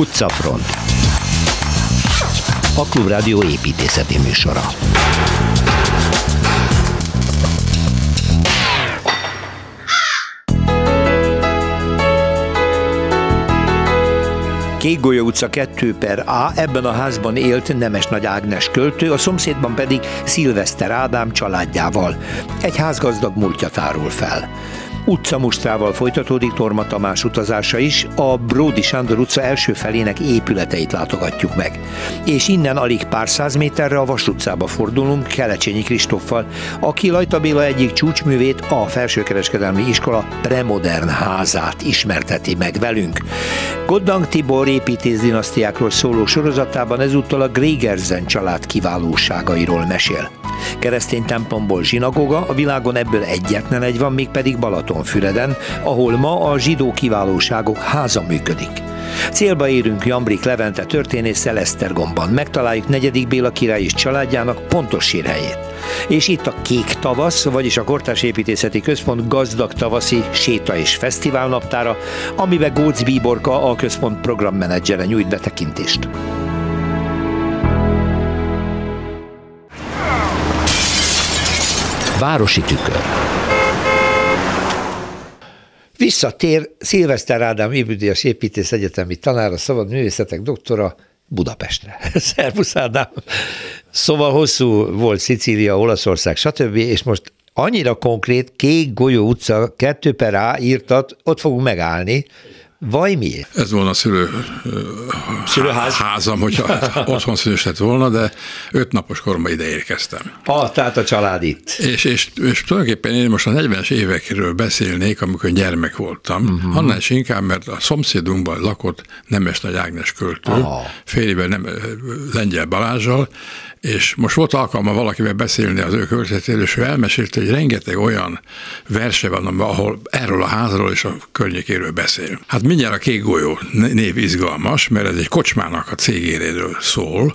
Utcafront. A Klubrádió építészeti műsora. Kékgolyó utca 2 per A, ebben a házban élt Nemes Nagy Ágnes költő, a szomszédban pedig Szilveszter Ádám családjával. Egy házgazdag múltja tárul fel utcamustrával folytatódik Torma Tamás utazása is, a Bródi Sándor utca első felének épületeit látogatjuk meg. És innen alig pár száz méterre a Vas utcába fordulunk Kelecsényi Kristoffal, aki Lajta Béla egyik csúcsművét, a Felsőkereskedelmi Iskola premodern házát ismerteti meg velünk. Goddang Tibor építész dinasztiákról szóló sorozatában ezúttal a Gregerzen család kiválóságairól mesél. Keresztény templomból zsinagoga, a világon ebből egyetlen egy van, mégpedig Balatonfüreden, ahol ma a zsidó kiválóságok háza működik. Célba érünk Jambrik Levente történész Esztergomban. Megtaláljuk negyedik Béla király és családjának pontos sírhelyét. És itt a Kék Tavasz, vagyis a Kortárs Építészeti Központ gazdag tavaszi séta és fesztivál naptára, amiben Gócz Bíborka, a központ programmenedzsere nyújt betekintést. Városi tükör. Visszatér Szilveszter Ádám Ébüdias építész egyetemi tanára, szabad művészetek doktora Budapestre. Szervusz Ádám! Szóval hosszú volt Szicília, Olaszország, stb. És most annyira konkrét, Kék Golyó utca, 2 per A írtat, ott fogunk megállni, Vaj miért? Ez volna a szülő, Szülőház. házam, hogyha otthon szülős volna, de öt napos koromban ide érkeztem. Ah, tehát a család itt. És, és, és tulajdonképpen én most a 40-es évekről beszélnék, amikor gyermek voltam, uh-huh. annál is inkább, mert a szomszédunkban lakott Nemes Nagy Ágnes költő, Aha. fél évvel nem, Lengyel Balázsal, és most volt alkalma valakivel beszélni az ő környezetéről, és ő elmesélte, hogy rengeteg olyan verse van, ahol erről a házról és a környékéről beszél. Hát mindjárt a Kék Golyó név izgalmas, mert ez egy kocsmának a cégéréről szól,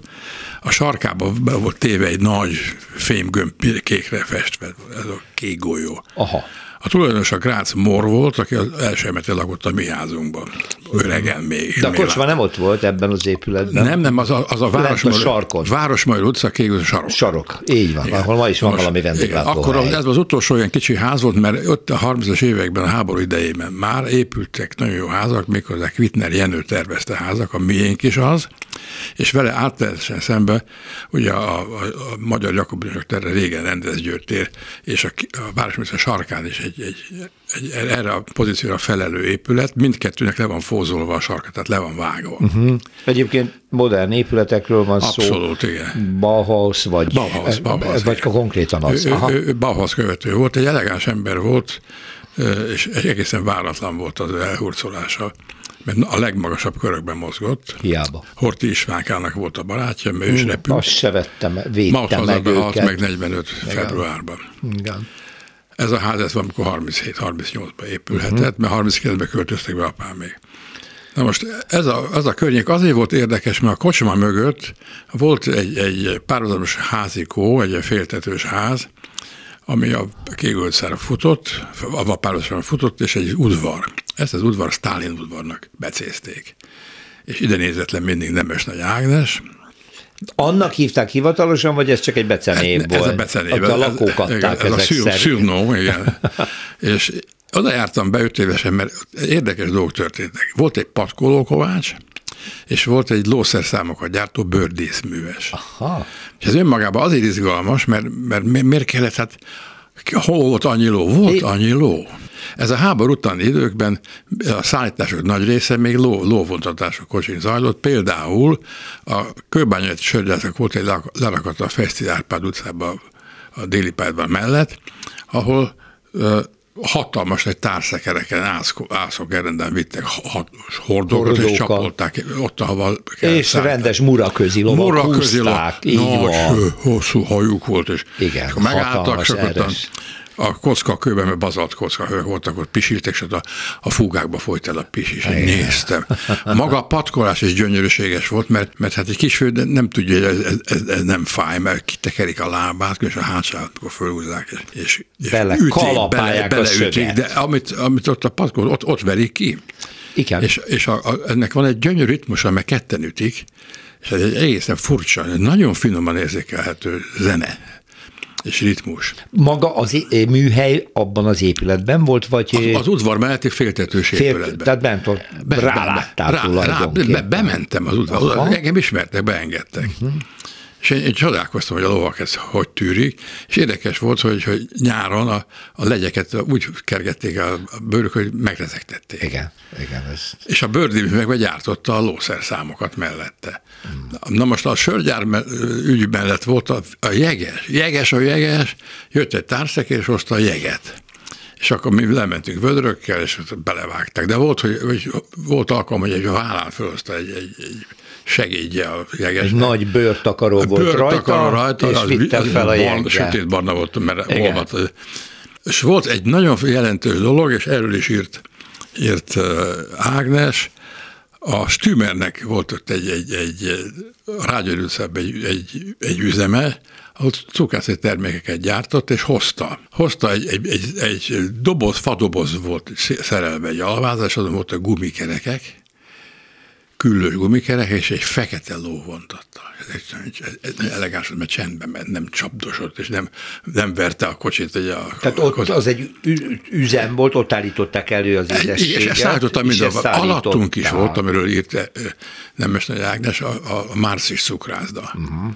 a sarkában be volt téve egy nagy fémgömb kékre festve, ez a kék golyó. Aha. A tulajdonos a Grác Mor volt, aki az első emetet lakott a mi házunkban. Öregen még. De a kocsma nem ott volt ebben az épületben? Nem, nem, az a, az a Városmajor, sarkon. Városmajor utca, kék a sarok. Sarok, így van, igen. ahol ma is van Most, valami vendéglátó. Akkor ez az utolsó olyan kicsi ház volt, mert ott a 30-as években, a háború idejében már épültek nagyon jó házak, méghozzá Kvitner Jenő tervezte házak, a miénk is az, és vele átteresen szembe, ugye a, a, a Magyar Jakobinok terre régen rendezgyőr tér, és a, a Városművészet sarkán is egy, egy, egy, erre a pozícióra felelő épület, mindkettőnek le van fózolva a sarka, tehát le van vágva. Uh-huh. Egyébként modern épületekről van Abszolút, szó. Abszolút, igen. Bauhaus, vagy, Bauhaus, Bauhaus, vagy igen. konkrétan az. Ő, Aha. Ő, ő Bauhaus követő volt, egy elegáns ember volt, és egészen váratlan volt az elhurcolása mert a legmagasabb körökben mozgott. Hiába. Horti Istvánkának volt a barátja, mert ő is repült. Azt se vettem, védtem Ma meg őket. meg 45 Igen. februárban. Igen. Ez a ház, ez valamikor 37-38-ban épülhetett, uh-huh. mert 39-ben költöztek be apám még. Na most ez a, az a környék azért volt érdekes, mert a kocsma mögött volt egy, egy párhuzamos házikó, egy féltetős ház, ami a Kégölcára futott, a Vapárosan futott, és egy udvar. Ezt az udvar Stálin udvarnak becézték. És ide nézett le mindig Nemes Nagy Ágnes, annak hívták hivatalosan, vagy ez csak egy becenév ez, volt? Ez a becenév. A lakók adták ez, ez a szűrnó, igen. és oda jártam be öt évesen, mert érdekes dolgok történtek. Volt egy patkolókovács, és volt egy lószerszámokat gyártó bőrdészműves. Aha. És ez önmagában azért izgalmas, mert, mert miért kellett, hát hol volt annyi ló? Volt annyi ló. Ez a háború utáni időkben a szállítások nagy része még ló, lóvontatások kocsin zajlott. Például a kőbányai sörgyászak volt egy lerakat a Feszti Árpád utcában, a déli pályában mellett, ahol hatalmas egy társzekereken ászok erenden vittek hordókat, és csapolták ott, ahol kell És szállítani. rendes muraközi lovak muraközi húzták, így nagy, van. hosszú hajuk volt, és, Igen, és megálltak, és a kocka kőben, mert bazalt kocka hők voltak, ott pisiltek, és a, a fúgákba folyt el a pisis, és néztem. Maga a patkolás is gyönyörűséges volt, mert, mert hát egy kisfő nem tudja, hogy ez, ez, ez, nem fáj, mert kitekerik a lábát, és a hátsát, akkor fölhúzzák, és, és bele ütik, bele, beleütik, de amit, amit ott a patkol, ott, ott verik ki. Igen. És, és a, a, ennek van egy gyönyörű ritmusa, meg ketten ütik, és ez egy egészen furcsa, nagyon finoman érzékelhető zene és ritmus. Maga az műhely abban az épületben volt, vagy... Az, az udvar melletti féltetős fél, épületben. tehát bent ott Be- be- ráláttál rá, rá, tulajdonképpen. be, bementem az udvarba, Aha. engem ismertek, beengedtek. Uh-huh. És én, én csodálkoztam, hogy a lovak ezt hogy tűrik, és érdekes volt, hogy, hogy nyáron a, a legyeket úgy kergették a bőrök, hogy megrezegtették. Igen, igen, ez... És a Bördi meg begyártotta a lószerszámokat mellette. Hmm. Na most a sörgyár ügy mellett volt a, a jeges. Jeges a jeges, jött egy társzekér, és hozta a jeget. És akkor mi lementünk vödrökkel, és belevágták. De volt, hogy, hogy volt alkalom, hogy egy vállán fölhozta egy, egy, egy segédje a jeges. Egy nagy bőrtakaró volt Bőrtakaró rajta, és az vitte vi- fel a barna-. Sötét barna volt, mert Igen. olvadt. És volt egy nagyon jelentős dolog, és erről is írt, írt Ágnes, a Stümernek volt ott egy, egy, egy a utcában egy, egy, egy üzeme, ahol cukrászai termékeket gyártott, és hozta. Hozta egy, egy, egy, egy doboz, fadoboz volt szerelve egy alvázás, azon voltak gumikerekek, küllős gumikerek, és egy fekete ló vontatta. Ez, egy- elegáns, mert csendben ment, nem csapdosott, és nem, nem verte a kocsit. Egy a, Tehát a, ott az egy üzem volt, ott állították elő az édességet. és ezt szállítottam mindenhol. Alattunk is volt, amiről írt Nemes Nagy Ágnes, a, a, a Márcis cukrászda. Uh-huh.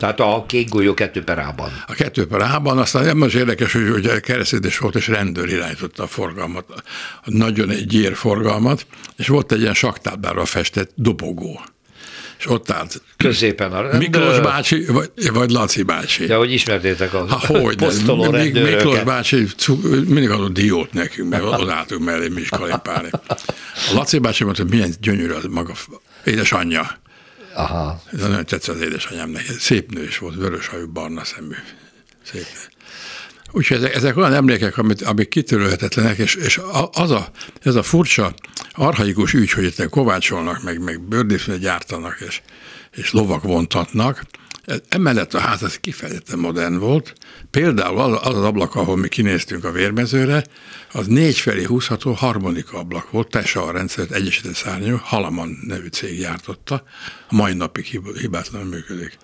Tehát a kék golyó kettő perában. A kettő per A-ban, aztán nem az érdekes, hogy ugye keresztényes volt, és rendőr irányította a forgalmat, a nagyon egy gyér forgalmat, és volt egy ilyen saktáblára festett dobogó. És ott állt Középen a rendőr. Miklós bácsi, vagy, vagy Laci bácsi. De hogy ismertétek a Ha, hogy posztoló. Miklós bácsi mindig adott diót nekünk, mert oda álltunk mellé mi is kalipálni. A Laci bácsi mondta, hogy milyen gyönyörű az maga édesanyja. Aha. Ez nagyon tetszett az édesanyámnak. Szép nő is volt, vörös hajú, barna szemű. Szép nő. Úgyhogy ezek, ezek olyan emlékek, amit, amik kitörölhetetlenek, és, és az a, ez a furcsa, arhaikus ügy, hogy itt kovácsolnak, meg, meg bőrdészfőt gyártanak, és, és lovak vontatnak, emellett a ház az kifejezetten modern volt. Például az, az ablak, ahol mi kinéztünk a vérmezőre, az négy felé húzható harmonika ablak volt, Tessa a rendszert egyesített szárnyú, Halaman nevű cég gyártotta, a mai napig hib- hibátlanul működik.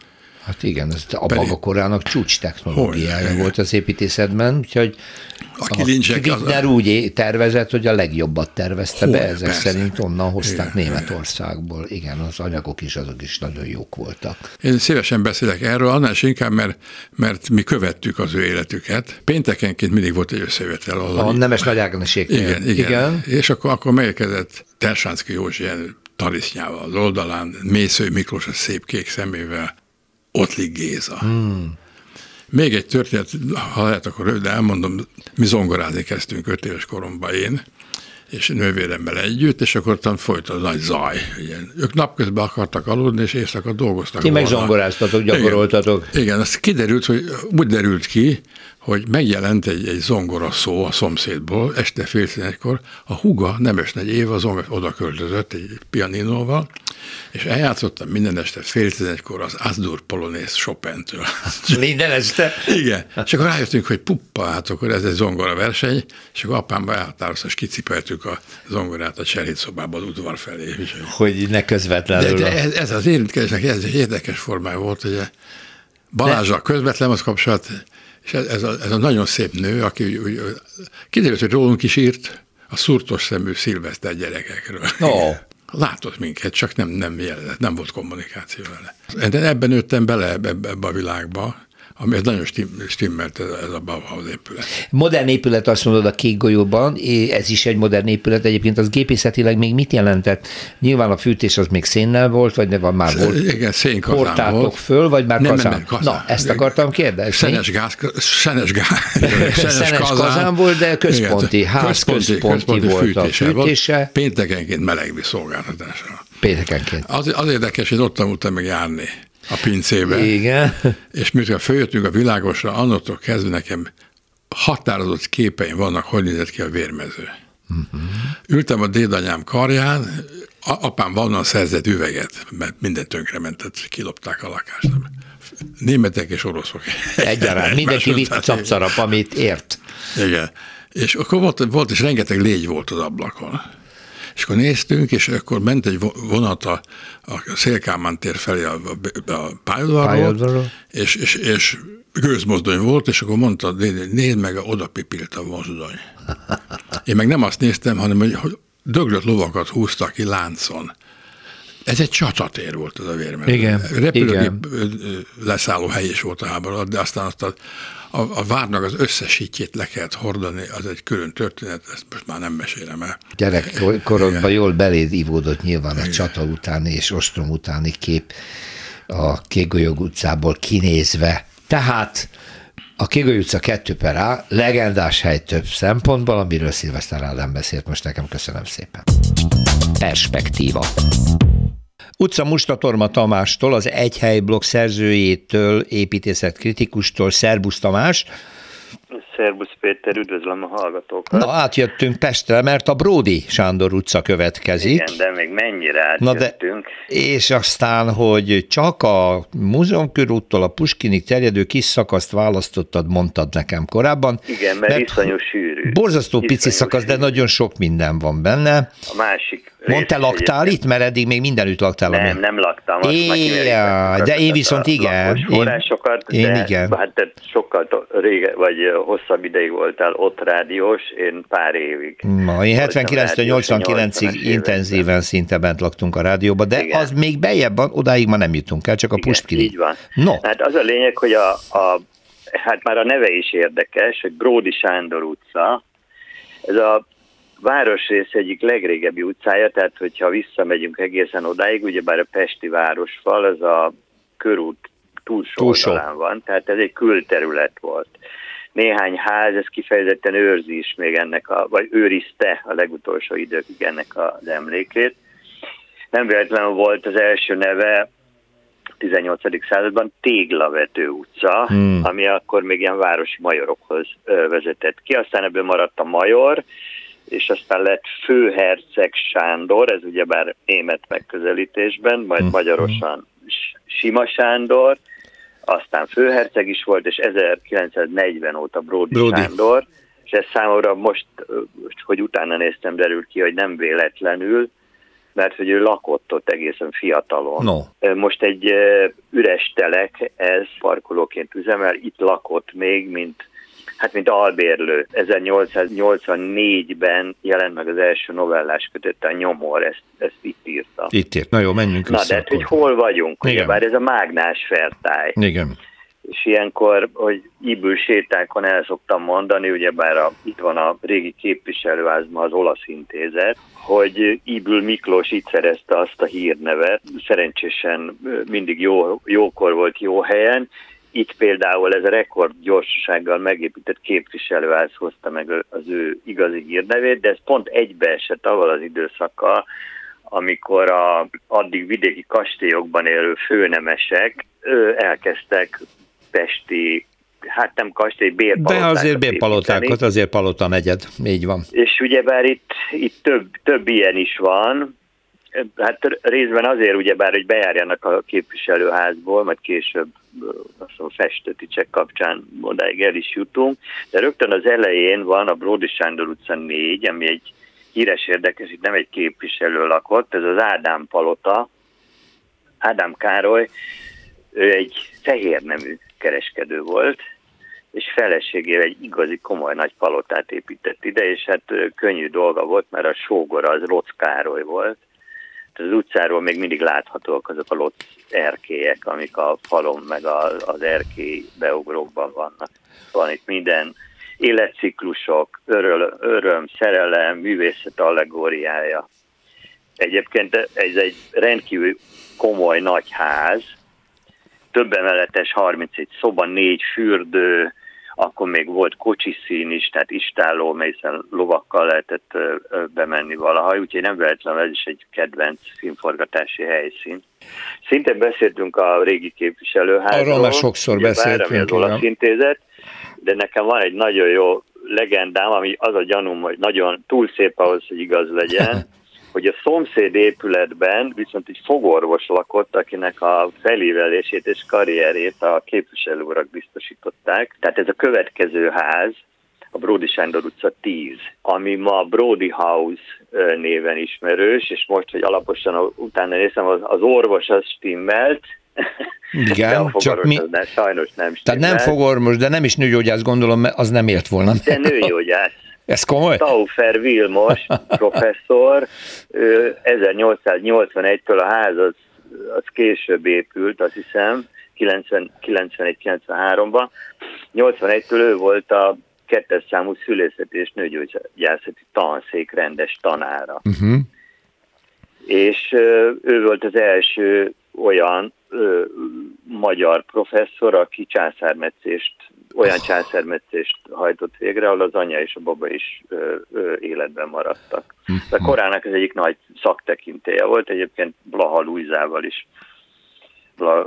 Hát igen, ez a Pedig- maga korának csúcs technológiája volt az építészetben, úgyhogy A kilincsek az- úgy tervezett, hogy a legjobbat tervezte be, Hogy, ezek persze. szerint onnan hozták Igen, Németországból. Igen, az anyagok is azok is nagyon jók voltak. Én szívesen beszélek erről, annál is inkább, mert, mert mi követtük az ő életüket. Péntekenként mindig volt egy összejövetel. ahol A Nemes Nagy igen, igen, igen. És akkor, akkor megérkezett Tersánszki Józsi tarisznyával az oldalán, Mészői Miklós a szép kék szemével, Ottlik Géza. Hmm. Még egy történet, ha lehet, akkor röviden elmondom, mi zongorázni kezdtünk öt éves koromban én, és nővéremmel együtt, és akkor ott folyt a nagy zaj. Ilyen. Ők napközben akartak aludni, és éjszaka dolgoztak. Ti meg zongoráztatok, gyakoroltatok. Igen, igen, az kiderült, hogy úgy derült ki, hogy megjelent egy, egy zongora szó a szomszédból, este fél tizenegykor, a huga, Nemes Nagy Éva zongor, oda költözött egy pianinóval, és eljátszottam minden este fél tizenegykor az Asdur Polonész Chopin-től. Minden este. Igen, és akkor rájöttünk, hogy puppa, hát akkor ez egy zongora verseny, és akkor apámba elhatározta, és kicipeltük a zongorát a cserét szobába az udvar felé. Hogy ne De, közvetlenül. de a- ez, ez az érintkezésnek ez egy érdekes formája volt, hogy Balázsra közvetlen az kapcsolat, és ez, ez, a, ez a nagyon szép nő, aki úgy, úgy, kiderült, hogy rólunk is írt a szurtos szemű szilveszter gyerekekről. Ó. Látott minket, csak nem, nem jelent, nem volt kommunikáció vele. De ebben nőttem bele ebbe, ebbe a világba, ami ez nagyon stim, stimmelt ez, ez a Bauhaus épület. Modern épület azt mondod a kék golyóban, ez is egy modern épület, egyébként az gépészetileg még mit jelentett? Nyilván a fűtés az még szénnel volt, vagy ne van már volt? Igen, szénkazán Hordtátok volt. föl, vagy már Nem, nem, kazán? nem, kazán. Na, ezt akartam kérdezni. Szenes gáz, szenes gáz, Szenes kazán volt, de központi, Igen, ház központi volt a fűtése. Volt, péntekenként melegvíz szolgáltatásra. Péntekenként. Az, az érdekes, hogy ott tanultam meg járni a pincébe. Igen. És miután följöttünk a világosra, annattól kezdve nekem határozott képeim vannak, hogy nézett ki a vérmező. Uh-huh. Ültem a dédanyám karján, apám valonnan szerzett üveget, mert minden tönkre ment, tehát kilopták a lakást. Németek és oroszok. Egyaránt. Mindenki vitt capcarap, amit ért. Igen. És akkor volt, volt és rengeteg légy volt az ablakon. És akkor néztünk, és akkor ment egy vonat a, a Szélkámán tér felé a, a, a pályadvarról, és, és, és gőzmozdony volt, és akkor mondta, nézd meg, oda pipilt a mozdony. Én meg nem azt néztem, hanem hogy, hogy döglött lovakat húztak ki láncon. Ez egy csatatér volt az a vérmező. Igen. Repülőgép leszálló hely is volt a háború, de aztán azt a, a, a várnak az összes le kellett hordani, az egy külön történet, ezt most már nem mesélem el. Gyerekkorodban jól beléd ivódott nyilván a csata utáni és ostrom utáni kép a Kégolyog utcából kinézve. Tehát a Kigoly utca 2 per A, legendás hely több szempontból, amiről Szilveszter Ádám beszélt most nekem, köszönöm szépen. Perspektíva. Utca Mustatorma Tamástól, az Egyhely blog szerzőjétől, építészetkritikustól, Szerbusz Tamás, Szerbusz Péter, üdvözlöm a hallgatókat. Na, átjöttünk Pestre, mert a Bródi Sándor utca következik. Igen, de még mennyire átjöttünk. Na de, és aztán, hogy csak a múzeumkörúttól a Puskinig terjedő kis szakaszt választottad, mondtad nekem korábban. Igen, mert, mert iszonyú sűrű. Borzasztó iszonyú pici szakasz, sűrű. de nagyon sok minden van benne. A másik Mondta, laktál itt? Mert eddig még mindenütt laktál. Nem, ami... nem laktam. Éjjjj, de én viszont igen. Én, de, igen. Hát sokkal rége, vagy hosszabb ideig voltál ott rádiós, én pár évig. Ma, én 79-89-ig intenzíven szinte bent laktunk a rádióba, de igen. az még bejebb van, odáig ma nem jutunk el, csak a Puskini. Így van. No. Hát az a lényeg, hogy a, a hát már a neve is érdekes, hogy Bródi Sándor utca, ez a városrész egyik legrégebbi utcája, tehát hogyha visszamegyünk egészen odáig, ugyebár a Pesti városfal, az a körút túlsó, túlsó. oldalán van, tehát ez egy külterület volt. Néhány ház, ez kifejezetten őrzi is még ennek, a, vagy őrizte a legutolsó időkig ennek az emlékét. Nem véletlenül volt az első neve 18. században Téglavető utca, hmm. ami akkor még ilyen városi majorokhoz vezetett ki. Aztán ebből maradt a major, és aztán lett főherceg Sándor, ez ugyebár német megközelítésben, majd uh-huh. magyarosan Sima Sándor, aztán főherceg is volt, és 1940 óta Bródi, Bródi. Sándor, és ez számomra most, hogy utána néztem, derül ki, hogy nem véletlenül, mert hogy ő lakott ott egészen fiatalon. No. Most egy üres telek, ez parkolóként üzemel, itt lakott még, mint hát mint albérlő. 1884-ben jelent meg az első novellás kötette a nyomor, ezt, ezt itt írta. Itt írt, na jó, menjünk Na, de hát, hogy hol vagyunk, ugye, bár ez a mágnás fertály. Igen. És ilyenkor, hogy íbül sétákon el szoktam mondani, ugyebár a, itt van a régi képviselőházban az olasz intézet, hogy Íbül Miklós itt szerezte azt a hírnevet, szerencsésen mindig jó, jókor volt jó helyen, itt például ez a rekord gyorsasággal megépített képviselőház hozta meg az ő igazi hírnevét, de ez pont egybeesett avval az időszakkal, amikor a addig vidéki kastélyokban élő főnemesek elkezdtek pesti hát nem kastély, bérpalotákat De azért bérpalotákat, azért palota negyed, így van. És ugyebár itt, itt több, több ilyen is van, hát részben azért ugyebár, hogy bejárjanak a képviselőházból, majd később a festőticsek kapcsán odáig el is jutunk, de rögtön az elején van a Bródi Sándor utca 4, ami egy híres érdekes, itt nem egy képviselő lakott, ez az Ádám Palota, Ádám Károly, ő egy fehér nemű kereskedő volt, és feleségével egy igazi komoly nagy palotát épített ide, és hát könnyű dolga volt, mert a sógora az Rocz Károly volt, az utcáról még mindig láthatóak azok a lott erkélyek, amik a falon meg a, az erkély beugrókban vannak. Van itt minden életciklusok, öröm, öröm szerelem, művészet allegóriája. Egyébként ez egy rendkívül komoly nagy ház, több emeletes, 31 szoba, négy fürdő, akkor még volt kocsiszín is, tehát istálló, melyen lovakkal lehetett bemenni valaha, úgyhogy nem véletlenül ez is egy kedvenc filmforgatási helyszín. Szintén beszéltünk a régi képviselőházról. Arról már sokszor beszéltünk. Az olasz intézet, de nekem van egy nagyon jó legendám, ami az a gyanúm, hogy nagyon túl szép ahhoz, hogy igaz legyen, hogy a szomszéd épületben viszont egy fogorvos lakott, akinek a felívelését és karrierét a képviselőurak biztosították. Tehát ez a következő ház, a Brody Sándor utca 10, ami ma Brody House néven ismerős, és most, hogy alaposan utána nézem, az, az orvos az stimmelt, igen, csak mi... Ne, sajnos nem stimmelt. Tehát nem fogorvos, de nem is nőgyógyász gondolom, mert az nem ért volna. De nőgyógyász. Ez komoly? Taufer Vilmos professzor, 1881-től a ház az, az később épült, azt hiszem, 91-93-ban. 81-től ő volt a kettes számú szülészeti és nőgyógyászati tanszék rendes tanára. Uh-huh. És ő volt az első olyan ö, magyar professzor, aki császármetszést, olyan császármetszést hajtott végre, ahol az anya és a baba is ö, ö, életben maradtak. A korának az egyik nagy szaktekintéje volt, egyébként Blaha Luizával is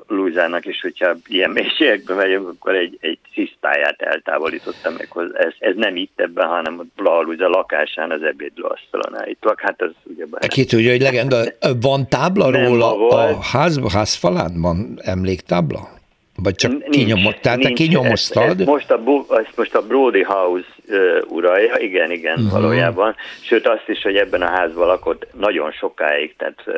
Luizának is, hogyha ilyen mélységekbe megyünk, akkor egy, egy cisztáját eltávolítottam meg. Ez, ez nem itt ebben, hanem Blaha Luiza lakásán az ebédlőasztalon állítóak. Hát az ugye... Ki tudja, hogy legenda, van tábla róla a ház, házfalán? Van emléktábla? Vagy csak kinyomott, tehát nincs, te kinyomoztad? Ezt, ezt, most a, ezt most a Brody House uh, uralja, igen, igen, uh-huh. valójában. Sőt azt is, hogy ebben a házban lakott nagyon sokáig, tehát uh,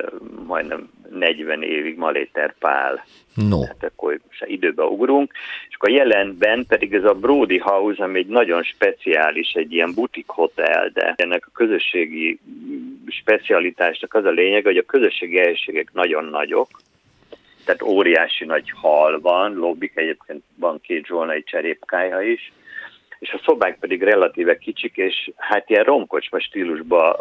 majdnem 40 évig Maléter Pál. No. Tehát akkor most időbe ugrunk. És akkor jelenben pedig ez a Brody House, ami egy nagyon speciális, egy ilyen butik hotel, de ennek a közösségi specialitásnak az a lényeg, hogy a közösségi helységek nagyon nagyok, tehát óriási nagy hal van, lobbik, egyébként van két zsolnai cserépkája is, és a szobák pedig relatíve kicsik, és hát ilyen romkocsma stílusban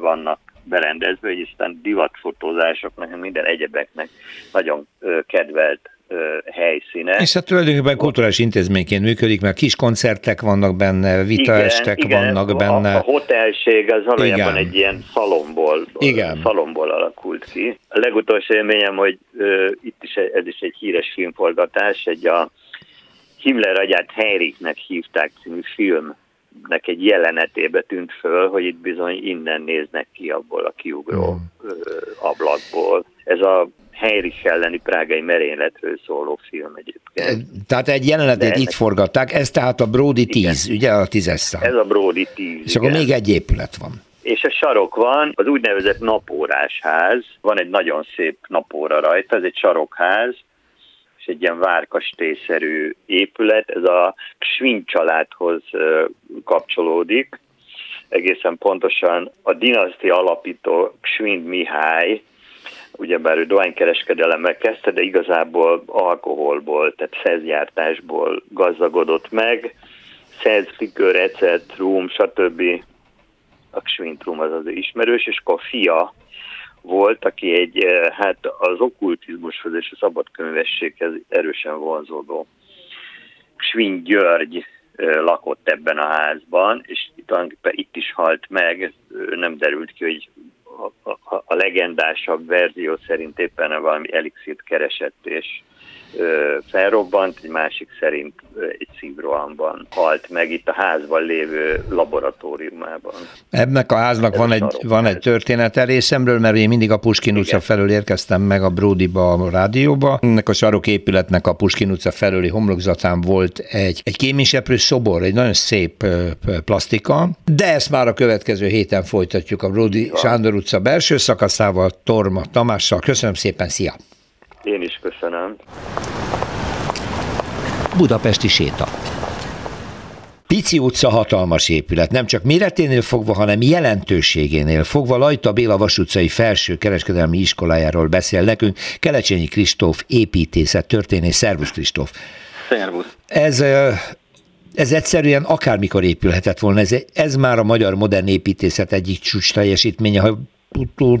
vannak berendezve, hogy aztán divatfotózásoknak, minden egyebeknek nagyon kedvelt helyszíne. És hát tulajdonképpen kulturális intézményként működik, mert kis koncertek vannak benne, vitaestek igen, vannak igen, benne. A, a hotelség az valójában igen. egy ilyen szalomból, igen. szalomból alakult ki. A legutolsó élményem, hogy uh, itt is ez is egy híres filmforgatás, egy a Himmler agyát Heinrichnek hívták című filmnek egy jelenetébe tűnt föl, hogy itt bizony innen néznek ki abból a kiugró mm. ablakból. Ez a Heinrich elleni prágai merényletről szóló film egyébként. Tehát egy jelenetet De itt forgatták, ez tehát a Brody 10, igen. ugye a tízes szám. Ez a Brody 10, És igen. akkor még egy épület van. És a sarok van, az úgynevezett napórás ház, van egy nagyon szép napóra rajta, ez egy sarokház, és egy ilyen várkastélyszerű épület, ez a Schwinn családhoz kapcsolódik, egészen pontosan a dinasztia alapító Schwinn Mihály, ugyebár ő dohánykereskedelemmel kezdte, de igazából alkoholból, tehát szezgyártásból gazdagodott meg, szez, likőr, ecet, rum, stb. A Schwint rum az az ismerős, és akkor a fia volt, aki egy, eh, hát az okkultizmushoz és a szabadkönyvességhez erősen vonzódó. Svin György eh, lakott ebben a házban, és itt, itt is halt meg, nem derült ki, hogy a, a, legendásabb verzió szerint éppen valami elixírt keresett, és felrobbant, egy másik szerint egy szívrohamban halt meg itt a házban lévő laboratóriumában. Ebnek a háznak Ez van egy, van egy története részemről, mert én mindig a Puskin utca felől érkeztem meg a Bródiba a rádióba. Ennek a saroképületnek a Puskin utca felőli homlokzatán volt egy, egy kémiseprő szobor, egy nagyon szép plastika, de ezt már a következő héten folytatjuk a Bródi Sándor utca belső szakaszával, Torma Tamással. Köszönöm szépen, szia! Én is köszönöm. Budapesti séta. Pici utca hatalmas épület, nem csak méreténél fogva, hanem jelentőségénél fogva Lajta Béla Vas utcai felső kereskedelmi iskolájáról beszél nekünk Kelecsényi Kristóf építészet történész. Szervusz Kristóf! Szervusz! Ez ez egyszerűen akármikor épülhetett volna. Ez, ez már a magyar modern építészet egyik csúcs teljesítménye, ha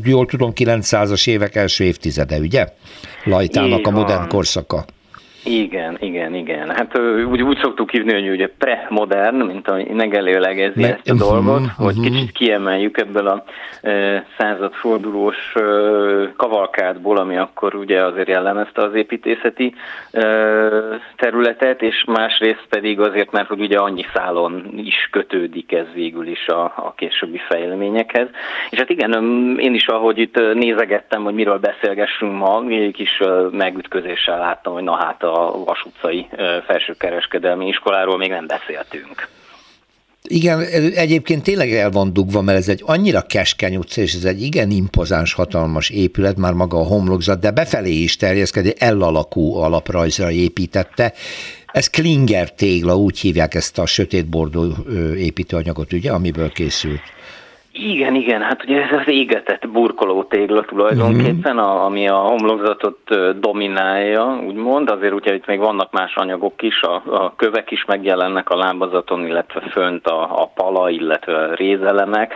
jól tudom, 900-as évek első évtizede, ugye? Lajtának a modern korszaka. Igen, igen, igen. Hát úgy, úgy szoktuk hívni, hogy ugye pre-modern, mint ami megelőlegezi Me- ezt a uh-huh, dolgot, uh-huh. hogy kicsit kiemeljük ebből a e, századfordulós e, kavalkádból, ami akkor ugye azért jellemezte az építészeti e, területet, és másrészt pedig azért, mert hogy ugye annyi szálon is kötődik ez végül is a, a későbbi fejleményekhez. És hát igen, én is ahogy itt nézegettem, hogy miről beszélgessünk ma, egy kis megütközéssel láttam, hogy na hát a Vas utcai felsőkereskedelmi iskoláról még nem beszéltünk. Igen, egyébként tényleg el van dugva, mert ez egy annyira keskeny utca, és ez egy igen impozáns, hatalmas épület, már maga a homlokzat, de befelé is terjeszkedik, L alakú alaprajzra építette. Ez Klinger tégla, úgy hívják ezt a sötétbordó építőanyagot, ugye, amiből készült. Igen, igen, hát ugye ez az égetett burkoló tégla tulajdonképpen, a, ami a homlokzatot dominálja, úgymond, azért ugye itt még vannak más anyagok is, a, a kövek is megjelennek a lábazaton, illetve fönt a, a pala, illetve a rézelemek,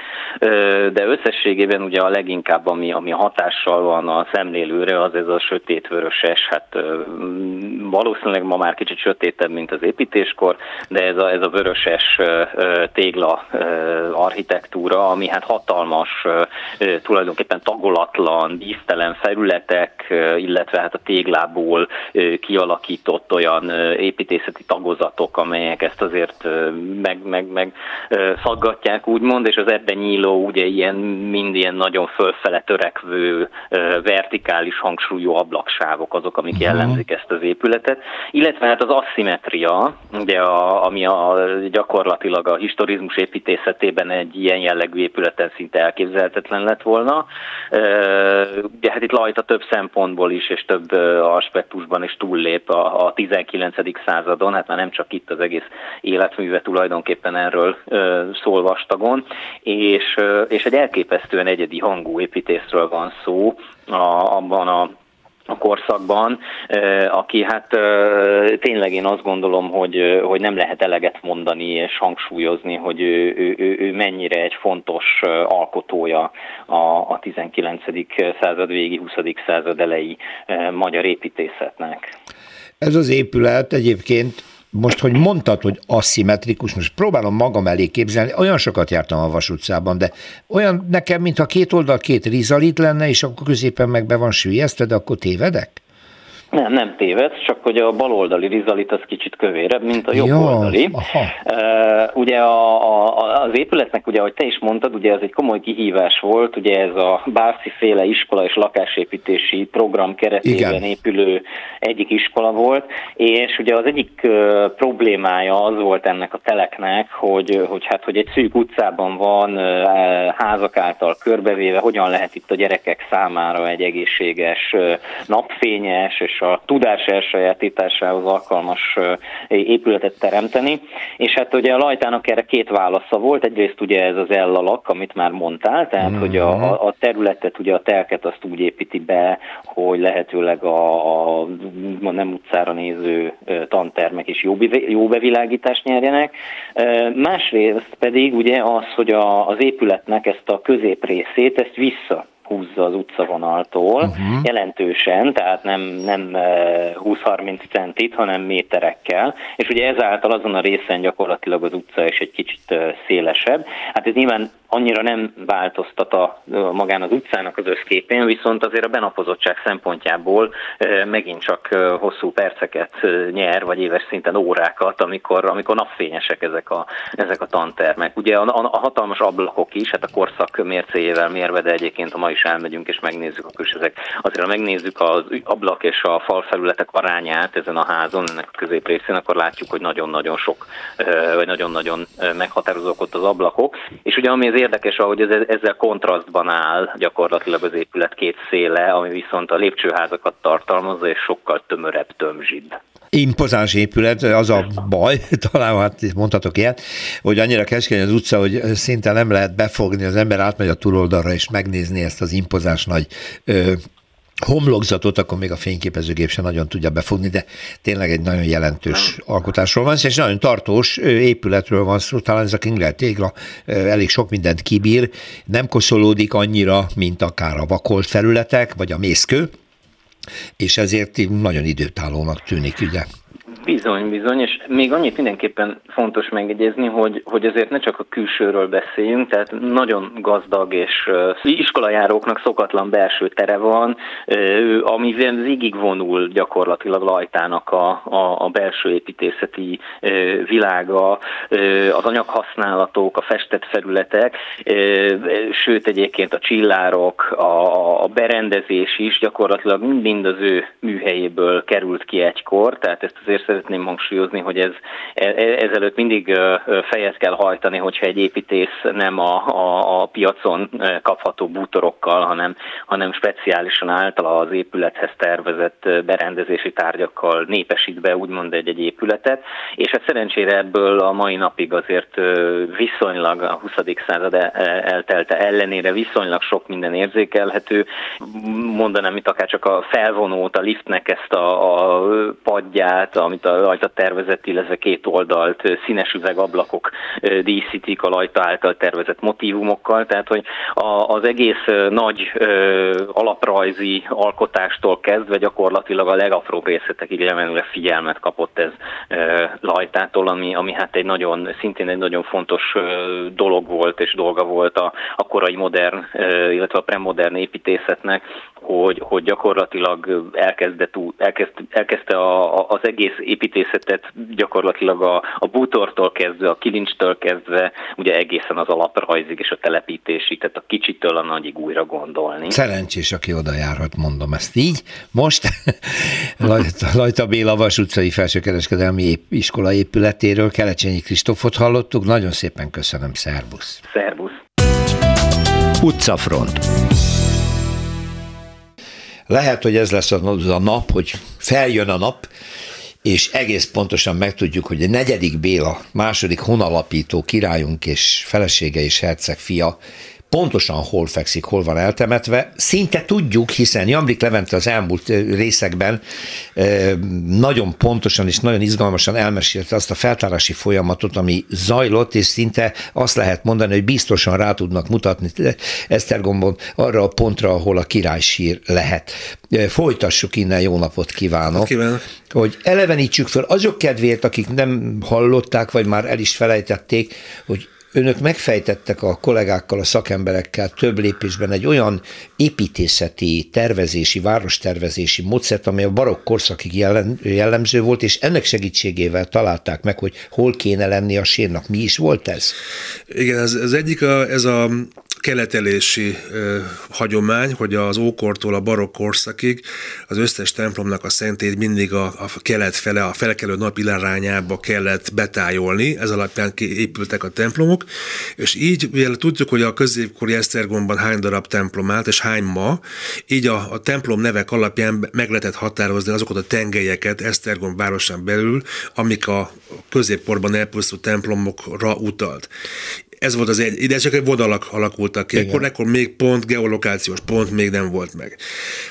de összességében ugye a leginkább, ami, ami hatással van a szemlélőre, az ez a sötétvöröses, hát valószínűleg ma már kicsit sötétebb, mint az építéskor, de ez a, ez a vöröses tégla architektúra, ami hát hatalmas, tulajdonképpen tagolatlan, víztelen felületek, illetve hát a téglából kialakított olyan építészeti tagozatok, amelyek ezt azért meg, meg, meg szaggatják, úgymond, és az ebben nyíló, ugye ilyen, mind ilyen nagyon fölfele törekvő, vertikális hangsúlyú ablaksávok azok, amik uh-huh. jellemzik ezt az épületet, illetve hát az asszimetria, ugye a, ami a, gyakorlatilag a historizmus építészetében egy ilyen jellegű épület épületen szinte elképzelhetetlen lett volna. Ugye hát itt Lajta több szempontból is és több aspektusban is túllép a, a 19. századon, hát már nem csak itt az egész életműve tulajdonképpen erről szól vastagon, és, és egy elképesztően egyedi hangú építészről van szó, a, abban a a korszakban, aki hát tényleg én azt gondolom, hogy, hogy nem lehet eleget mondani és hangsúlyozni, hogy ő, ő, ő, ő mennyire egy fontos alkotója a, a 19. század végi, 20. század elejé magyar építészetnek. Ez az épület egyébként most, hogy mondtad, hogy aszimmetrikus, most próbálom magam elé képzelni, olyan sokat jártam a Vas de olyan nekem, mintha két oldal két rizalit lenne, és akkor középen meg be van sűjesztve, de akkor tévedek? Nem, nem téved, csak hogy a baloldali rizalit az kicsit kövérebb, mint a jobboldali. Uh, ugye a, a, az épületnek, ugye, ahogy te is mondtad, ugye ez egy komoly kihívás volt, ugye ez a Bárci féle iskola és lakásépítési program keretében Igen. épülő egyik iskola volt, és ugye az egyik uh, problémája az volt ennek a teleknek, hogy, hogy hát, hogy egy szűk utcában van uh, házak által körbevéve, hogyan lehet itt a gyerekek számára egy egészséges, uh, napfényes és a tudás elsajátításához alkalmas épületet teremteni. És hát ugye a Lajtának erre két válasza volt. Egyrészt ugye ez az ellalak, amit már mondtál, tehát mm-hmm. hogy a, mhm. a területet, ugye a telket azt úgy építi be, hogy lehetőleg a, a, a nem utcára néző tantermek is jó, jó bevilágítást nyerjenek. Másrészt pedig ugye az, hogy a, az épületnek ezt a középrészét, ezt vissza húzza az utcavonaltól, uh-huh. jelentősen, tehát nem, nem 20-30 centit, hanem méterekkel, és ugye ezáltal azon a részen gyakorlatilag az utca is egy kicsit szélesebb. Hát ez nyilván annyira nem változtat a, magán az utcának az összképén, viszont azért a benapozottság szempontjából megint csak hosszú perceket nyer, vagy éves szinten órákat, amikor, amikor napfényesek ezek a, ezek a tantermek. Ugye a, a, a hatalmas ablakok is, hát a korszak mércéjével mérve, de egyébként a mai is elmegyünk és megnézzük, akkor is ezek, azért ha megnézzük az ablak és a falfelületek arányát ezen a házon, ennek a középrészén, akkor látjuk, hogy nagyon-nagyon sok, vagy nagyon-nagyon meghatározók ott az ablakok. És ugye ami az érdekes, ahogy ez, ezzel kontrasztban áll gyakorlatilag az épület két széle, ami viszont a lépcsőházakat tartalmazza, és sokkal tömörebb, tömzsibb impozáns épület, az a baj, talán hát mondhatok ilyet, hogy annyira keskeny az utca, hogy szinte nem lehet befogni, az ember átmegy a túloldalra és megnézni ezt az impozáns nagy ö, homlokzatot, akkor még a fényképezőgép sem nagyon tudja befogni, de tényleg egy nagyon jelentős alkotásról van és nagyon tartós épületről van szó, talán ez a Kingler tégla elég sok mindent kibír, nem koszolódik annyira, mint akár a vakolt felületek, vagy a mészkő, és ezért nagyon időtállónak tűnik, ugye? Bizony, bizony, és még annyit mindenképpen fontos megegyezni, hogy, hogy azért ne csak a külsőről beszéljünk, tehát nagyon gazdag és iskolajáróknak szokatlan belső tere van, uh, ami végig vonul gyakorlatilag Lajtának a, a, a belső építészeti világa, az anyaghasználatok, a festett felületek, sőt egyébként a csillárok, a, a berendezés is gyakorlatilag mind az ő műhelyéből került ki egykor, tehát ezt azért szeretném hangsúlyozni, hogy ez, e, e, ezelőtt mindig fejet kell hajtani, hogyha egy építész nem a, a, a piacon kapható bútorokkal, hanem, hanem speciálisan általa az épülethez tervezett berendezési tárgyakkal népesít be úgymond egy, egy épületet, és hát szerencsére ebből a mai napig azért viszonylag a 20. század eltelte ellenére viszonylag sok minden érzékelhető. Mondanám itt akár csak a felvonót, a liftnek ezt a, a padját, amit a rajta tervezett, illetve két oldalt színes üvegablakok díszítik a lajta által tervezett motivumokkal, tehát hogy a, az egész nagy alaprajzi alkotástól kezdve gyakorlatilag a legapróbb részletekig lemenőre figyelmet kapott ez ö, lajtától, ami, ami hát egy nagyon, szintén egy nagyon fontos dolog volt és dolga volt a, a korai modern, illetve a premodern építészetnek, hogy, hogy gyakorlatilag elkezdett, elkezd, elkezdte a, a, az egész építészetet gyakorlatilag a, a bútortól kezdve, a kilincstől kezdve, ugye egészen az alaprajzig és a telepítésig, tehát a kicsitől a nagyig újra gondolni. Szerencsés, aki oda járhat, mondom ezt így. Most Lajta Béla Vas utcai felsőkereskedelmi iskola épületéről Kelecsényi Kristófot hallottuk. Nagyon szépen köszönöm, szervusz! Szervusz! Utcafront. Lehet, hogy ez lesz az a nap, hogy feljön a nap, és egész pontosan megtudjuk, hogy a negyedik Béla, második honalapító királyunk és felesége és herceg fia pontosan hol fekszik, hol van eltemetve. Szinte tudjuk, hiszen Jamrik Levente az elmúlt részekben nagyon pontosan és nagyon izgalmasan elmesélte azt a feltárási folyamatot, ami zajlott, és szinte azt lehet mondani, hogy biztosan rá tudnak mutatni Esztergombon arra a pontra, ahol a királysír lehet. Folytassuk innen, jó napot kívánok! Kívánok! Hogy elevenítsük föl azok kedvéért, akik nem hallották, vagy már el is felejtették, hogy önök megfejtettek a kollégákkal, a szakemberekkel több lépésben egy olyan építészeti, tervezési, várostervezési módszert, amely a barokk korszakig jellemző volt, és ennek segítségével találták meg, hogy hol kéne lenni a sírnak. Mi is volt ez? Igen, ez, ez egyik a, ez a keletelési ö, hagyomány, hogy az ókortól a barokk korszakig az összes templomnak a szentét mindig a, a kelet fele, a felkelő nap irányába kellett betájolni, ez alapján épültek a templomok, és így, mivel tudjuk, hogy a középkori Esztergomban hány darab templom állt, és hány ma, így a, a templom nevek alapján meg lehetett határozni azokat a tengelyeket Esztergom városán belül, amik a középkorban elpusztult templomokra utalt ez volt az egy, ide csak egy vonalak alakultak ki, akkor, akkor még pont, geolokációs pont még nem volt meg.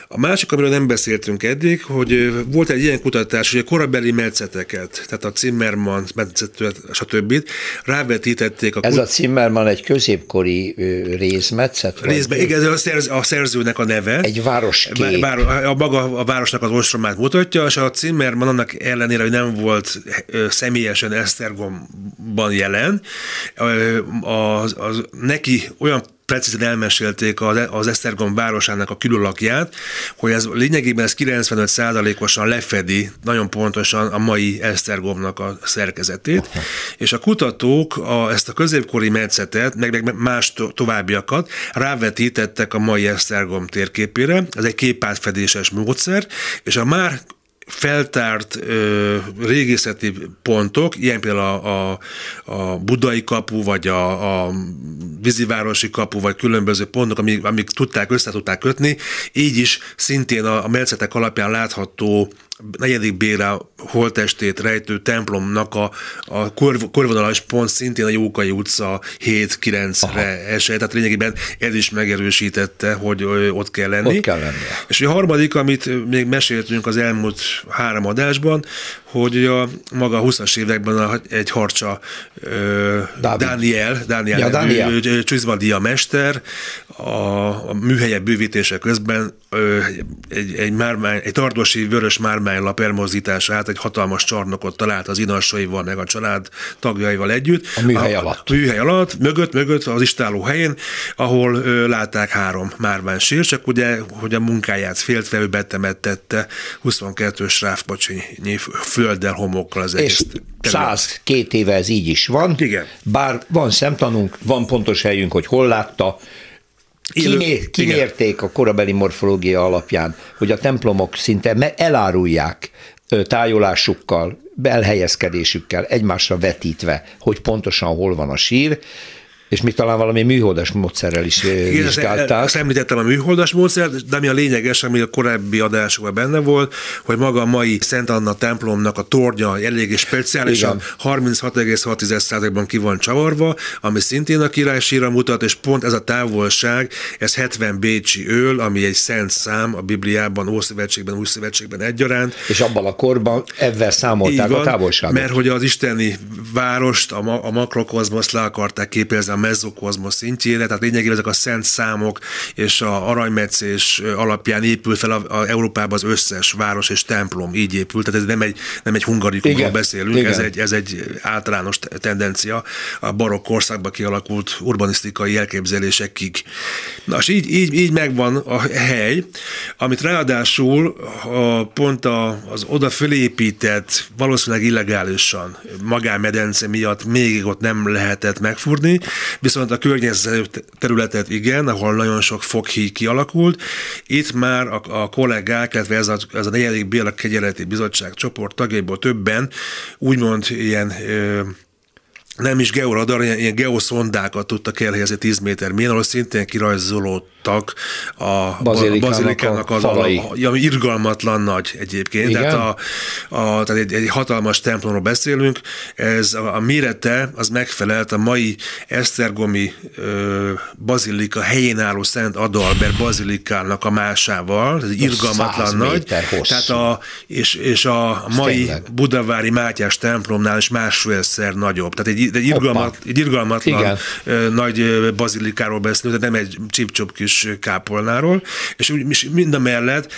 A másik, amiről nem beszéltünk eddig, hogy volt egy ilyen kutatás, hogy a korabeli metszeteket, tehát a Zimmermann metszetőt, stb. rávetítették. A Ez kut- a Zimmermann egy középkori részmetszet? Részben, igen, a, szerz, a szerzőnek a neve. Egy városkép. Bár, a maga a városnak az ostromát mutatja, és a Zimmermann annak ellenére, hogy nem volt személyesen Esztergomban jelen, az, az neki olyan precízen elmesélték az, az Esztergom városának a külölakját, hogy ez lényegében ez 95%-osan lefedi nagyon pontosan a mai Esztergomnak a szerkezetét, Aha. és a kutatók a, ezt a középkori metszetet, meg, meg más to, továbbiakat rávetítettek a mai Esztergom térképére, ez egy képátfedéses módszer, és a már feltárt ö, régészeti pontok, ilyen például a, a, a budai kapu, vagy a, a vízivárosi kapu, vagy különböző pontok, amik, amik tudták, össze tudták kötni, így is szintén a, a metszetek alapján látható negyedik Béla holtestét rejtő templomnak a, a kor, korvonalas pont szintén a Jókai utca 7-9-re esett, tehát lényegében ez is megerősítette, hogy ott kell lenni. Ott kell lenni. És a harmadik, amit még meséltünk az elmúlt három adásban, hogy a maga a 20-as években a, egy harcsa Daniel, Daniel, ja, Daniel. Csizmadia mester a, a műhelye bővítése közben egy, egy, mármány, egy tardosi vörös mármánylap elmozdítását, egy hatalmas csarnokot talált az inassaival, meg a család tagjaival együtt. A műhely a, alatt. A műhely alatt, mögött, mögött az istáló helyén, ahol ö, látták három márvány sír, csak ugye, hogy a munkáját féltve ő betemettette 22-ös ráfpacsonyi földdel, homokkal az egész. És száz két éve ez így is van. Igen. Bár van szemtanunk, van pontos helyünk, hogy hol látta, Kimér, kimérték a korabeli morfológia alapján, hogy a templomok szinte elárulják tájolásukkal, elhelyezkedésükkel egymásra vetítve, hogy pontosan hol van a sír, és mi talán valami műholdas módszerrel is Igen, vizsgálták. Ezt említettem a műholdas módszert, de ami a lényeges, ami a korábbi adásokban benne volt, hogy maga a mai Szent Anna templomnak a tornya eléggé speciálisan 36,6%-ban ki van csavarva, ami szintén a királysíra mutat, és pont ez a távolság, ez 70 bécsi öl, ami egy szent szám a Bibliában, Ószövetségben, Új Szövetségben egyaránt. És abban a korban ebben számolták van, a távolságot. Mert hogy az isteni várost, a, ma, a makrokozmosz le akarták képezni mezokozmosz szintjére, tehát lényegében ezek a szent számok és a aranymetszés alapján épül fel a, a Európában az összes város és templom, így épült, tehát ez nem egy, nem egy hungarikumról beszélünk, Igen. Ez, egy, ez egy általános tendencia a barokk korszakban kialakult urbanisztikai elképzelésekig. Na, és így, így, így megvan a hely, amit ráadásul a, pont a, az oda fölépített, valószínűleg illegálisan magánmedence miatt még ott nem lehetett megfurni, viszont a környező területet igen, ahol nagyon sok foghíj kialakult. Itt már a, a kollégák, illetve ez a, ez a negyedik Béla Kegyeleti Bizottság csoport tagjaiból többen úgymond ilyen ö, nem is georadar, ilyen, ilyen geoszondákat tudtak elhelyezni 10 méter mélyen, ahol szintén kirajzolódtak a bazilikának, az falai. ami irgalmatlan nagy egyébként. Igen? Tehát, a, a, tehát egy, egy hatalmas templomról beszélünk, ez a, a mérete az megfelelt a mai Esztergomi ö, bazilika helyén álló Szent Adalbert bazilikának a másával, ez irgalmatlan nagy. Tehát a, és, és a mai tényleg. Budavári Mátyás templomnál is másfélszer nagyobb. Tehát egy egy, irgalmat, egy irgalmatlan Igen. nagy bazilikáról beszélünk, tehát nem egy csipcsop kis kápolnáról, és mind a mellett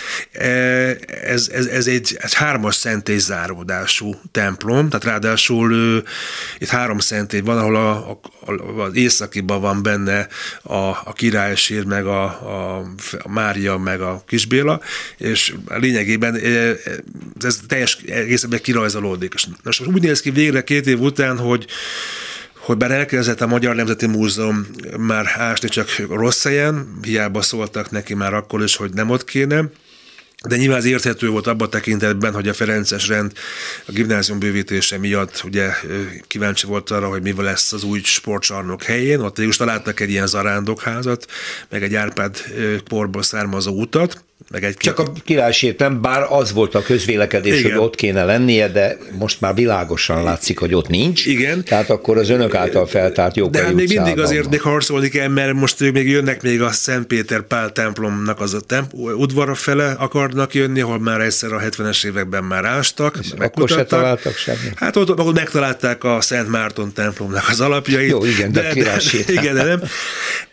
ez, ez, ez egy, egy hármas szentély záródású templom, tehát ráadásul itt három szentély van, ahol a, a, az északiban van benne a, a királysír, meg a, a, a Mária, meg a Kisbéla, és lényegében ez teljes egészben kirajzolódik. És most úgy néz ki végre két év után, hogy hogy bár elkezdett a Magyar Nemzeti Múzeum már ásni csak rossz helyen, hiába szóltak neki már akkor is, hogy nem ott kéne, de nyilván az érthető volt abban a tekintetben, hogy a Ferences rend a gimnázium bővítése miatt ugye kíváncsi volt arra, hogy mi lesz az új sportcsarnok helyén. Ott is találtak egy ilyen zarándokházat, meg egy Árpád porból származó utat, meg egy Csak a királysért nem, bár az volt a közvélekedés, Igen. hogy ott kéne lennie, de most már világosan látszik, hogy ott nincs. Igen. Tehát akkor az önök által feltárt jó. De hát még mindig azért még harcolni kell, mert most ők még jönnek még a Szent Péter Pál templomnak az a temp- udvara fele akarnak jönni, ahol már egyszer a 70-es években már ástak. Akkor se találtak semmit. Hát ott, ott megtalálták a Szent Márton templomnak az alapjait. Jó, igen, de, de, de igen, de nem.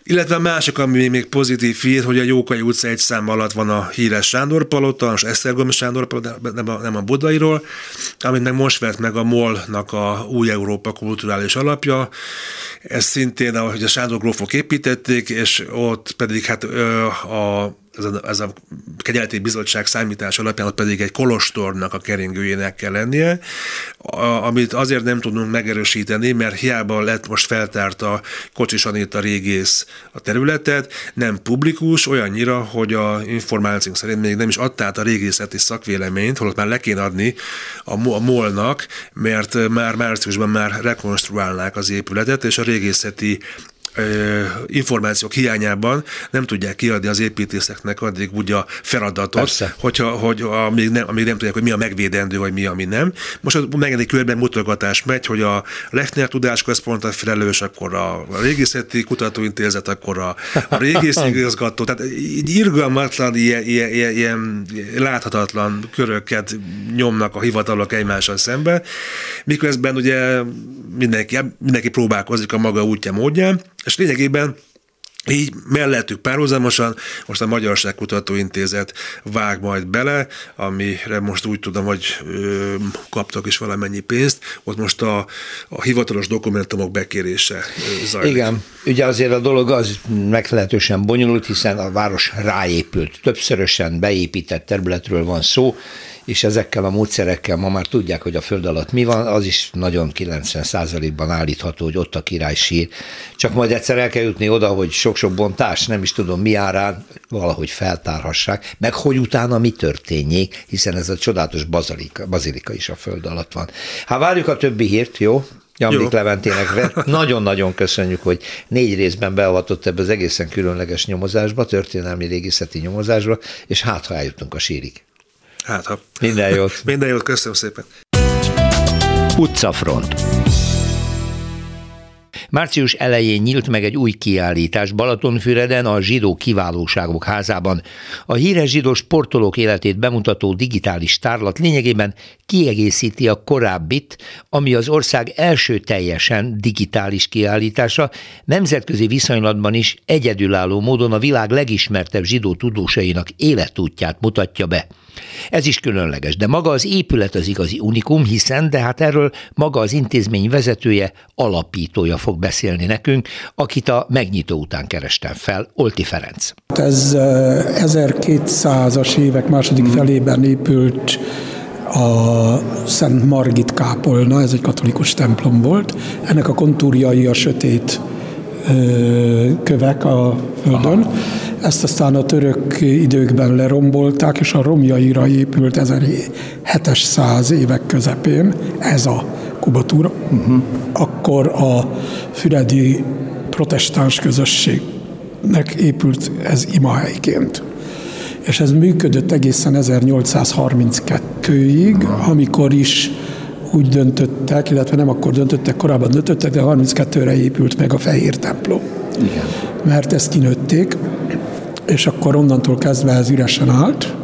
Illetve a másik, ami még pozitív hír, hogy a Jókai utca egy szám alatt van a híres Sándor Palota, és Esztergomi Sándor Palota, nem a, nem a Budairól, amit meg most vett meg a MOL-nak a Új Európa kulturális alapja. Ez szintén, ahogy a Sándor grófok építették, és ott pedig hát a ez a, ez a kegyeleti bizottság számítás alapján pedig egy kolostornak a keringőjének kell lennie, a, amit azért nem tudunk megerősíteni, mert hiába lett most feltárt a Kocsis Anita régész a területet, nem publikus, olyannyira, hogy a információnk szerint még nem is adta át a régészeti szakvéleményt, holott már le kéne adni a, a molnak, mert már márciusban már rekonstruálnák az épületet, és a régészeti információk hiányában nem tudják kiadni az építészeknek addig úgy a feladatot, Persze. hogyha, hogy amíg nem, amíg nem tudják, hogy mi a megvédendő, vagy mi, ami nem. Most a megedik körben mutogatás megy, hogy a Lechner Tudásközpont a felelős, akkor a Régészeti Kutatóintézet, akkor a, a régészigazgató, tehát így irgalmatlan, ilyen, ilyen, ilyen, ilyen láthatatlan köröket nyomnak a hivatalok egymással szembe, miközben ugye mindenki, mindenki próbálkozik a maga útja módján, és lényegében így mellettük párhuzamosan most a Magyarság Kutatóintézet vág majd bele, amire most úgy tudom, hogy ö, kaptak is valamennyi pénzt, ott most a, a hivatalos dokumentumok bekérése zajlik. Igen, ugye azért a dolog az meglehetősen bonyolult, hiszen a város ráépült, többszörösen beépített területről van szó, és ezekkel a módszerekkel ma már tudják, hogy a föld alatt mi van, az is nagyon 90%-ban állítható, hogy ott a király sír. Csak majd egyszer el kell jutni oda, hogy sok-sok bontás, nem is tudom mi árán, valahogy feltárhassák, meg hogy utána mi történjék, hiszen ez a csodálatos bazilika, bazilika is a föld alatt van. Hát várjuk a többi hírt, jó? Jambik Leventének nagyon-nagyon köszönjük, hogy négy részben beavatott ebbe az egészen különleges nyomozásba, történelmi régészeti nyomozásba, és hát ha eljutunk a sírig. Hát ha. Minden jót. Minden jót, köszönöm szépen. Utcafront. Március elején nyílt meg egy új kiállítás Balatonfüreden a Zsidó Kiválóságok házában. A híres zsidó sportolók életét bemutató digitális tárlat lényegében kiegészíti a korábbit, ami az ország első teljesen digitális kiállítása, nemzetközi viszonylatban is egyedülálló módon a világ legismertebb zsidó tudósainak életútját mutatja be. Ez is különleges, de maga az épület az igazi unikum, hiszen, de hát erről maga az intézmény vezetője, alapítója fog beszélni nekünk, akit a megnyitó után kerestem fel, Olti Ferenc. Ez 1200-as évek második hmm. felében épült a Szent Margit kápolna, ez egy katolikus templom volt. Ennek a kontúrjai a sötét kövek a földön. Aha. Ezt aztán a török időkben lerombolták, és a romjaira épült 1700 évek közepén ez a kubatúra. Uh-huh. Akkor a füredi protestáns közösségnek épült ez imahelyként. És ez működött egészen 1832-ig, amikor is úgy döntöttek, illetve nem akkor döntöttek, korábban döntöttek, de 32-re épült meg a Fehér templom. Igen. Mert ezt kinőtték, és akkor onnantól kezdve ez üresen állt,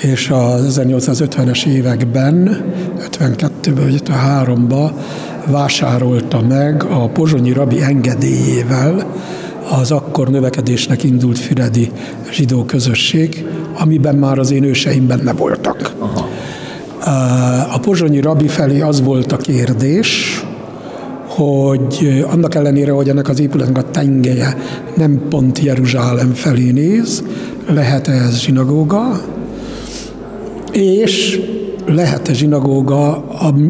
és az 1850-es években, 52-ben vagy 53-ban vásárolta meg a pozsonyi rabi engedélyével az akkor növekedésnek indult füredi zsidó közösség, amiben már az én őseim benne voltak. Aha. A pozsonyi rabi felé az volt a kérdés, hogy annak ellenére, hogy ennek az épületnek a tengelye nem pont Jeruzsálem felé néz, lehet-e ez zsinagóga, és lehet-e zsinagóga